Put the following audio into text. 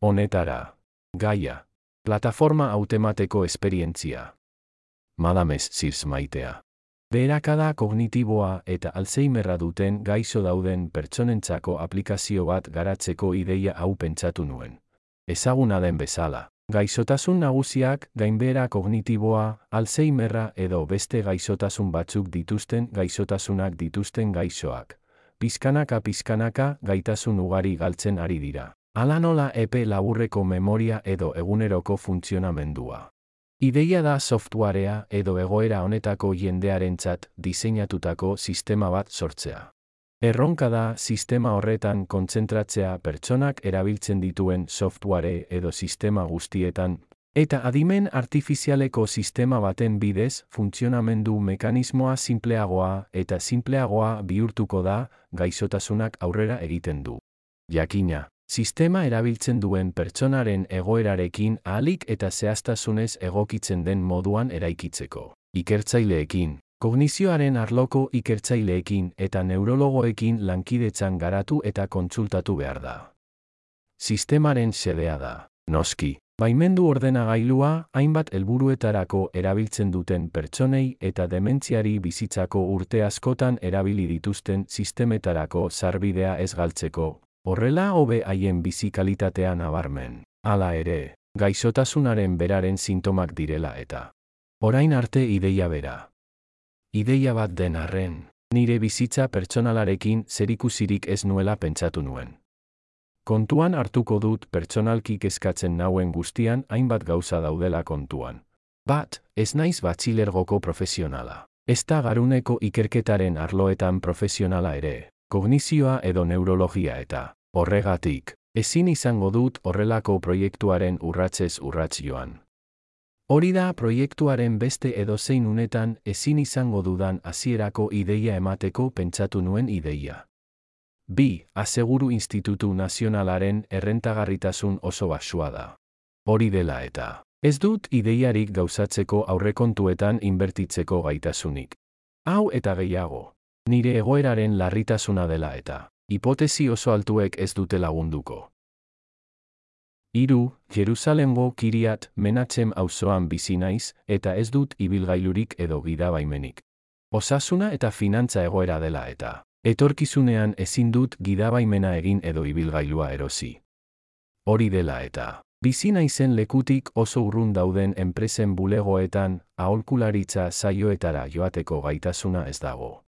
Honetara. Gaia. Plataforma automateko esperientzia. Madames Sirs maitea. Beherakada kognitiboa eta Alzheimerra duten gaixo dauden pertsonentzako aplikazio bat garatzeko ideia hau pentsatu nuen. Ezaguna den bezala. Gaixotasun nagusiak, gainbehera kognitiboa, Alzheimerra edo beste gaixotasun batzuk dituzten gaixotasunak dituzten gaixoak. Pizkanaka pizkanaka gaitasun ugari galtzen ari dira. Ala nola epe laburreko memoria edo eguneroko funtzionamendua. Ideia da softwarea edo egoera honetako jendearentzat diseinatutako sistema bat sortzea. Erronka da sistema horretan kontzentratzea pertsonak erabiltzen dituen software edo sistema guztietan, eta adimen artifizialeko sistema baten bidez funtzionamendu mekanismoa simpleagoa eta simpleagoa bihurtuko da gaixotasunak aurrera egiten du. Jakina, sistema erabiltzen duen pertsonaren egoerarekin ahalik eta zehaztasunez egokitzen den moduan eraikitzeko. Ikertzaileekin, kognizioaren arloko ikertzaileekin eta neurologoekin lankidetzan garatu eta kontsultatu behar da. Sistemaren sedea da, noski, baimendu ordenagailua hainbat helburuetarako erabiltzen duten pertsonei eta dementziari bizitzako urte askotan erabili dituzten sistemetarako sarbidea ez galtzeko, horrela hobe haien bizi kalitatea nabarmen. Hala ere, gaixotasunaren beraren sintomak direla eta orain arte ideia bera. Ideia bat den arren, nire bizitza pertsonalarekin zerikusirik ez nuela pentsatu nuen. Kontuan hartuko dut pertsonalki kezkatzen nauen guztian hainbat gauza daudela kontuan. Bat, ez naiz batxilergoko profesionala. Ez da garuneko ikerketaren arloetan profesionala ere, kognizioa edo neurologia eta, horregatik, ezin izango dut horrelako proiektuaren urratzez urratz joan. Hori da proiektuaren beste edozein unetan ezin izango dudan hasierako ideia emateko pentsatu nuen ideia. Bi, Aseguru Institutu Nazionalaren errentagarritasun oso basua da. Hori dela eta, ez dut ideiarik gauzatzeko aurrekontuetan inbertitzeko gaitasunik. Hau eta gehiago, nire egoeraren larritasuna dela eta, hipotesi oso altuek ez dute lagunduko. Hiru, Jerusalemgo kiriat menatzem auzoan bizi naiz eta ez dut ibilgailurik edo gidabaimenik. Osasuna eta finantza egoera dela eta etorkizunean ezin dut gidabaimena egin edo ibilgailua erosi. Hori dela eta bizi naizen lekutik oso urrun dauden enpresen bulegoetan aholkularitza saioetara joateko gaitasuna ez dago.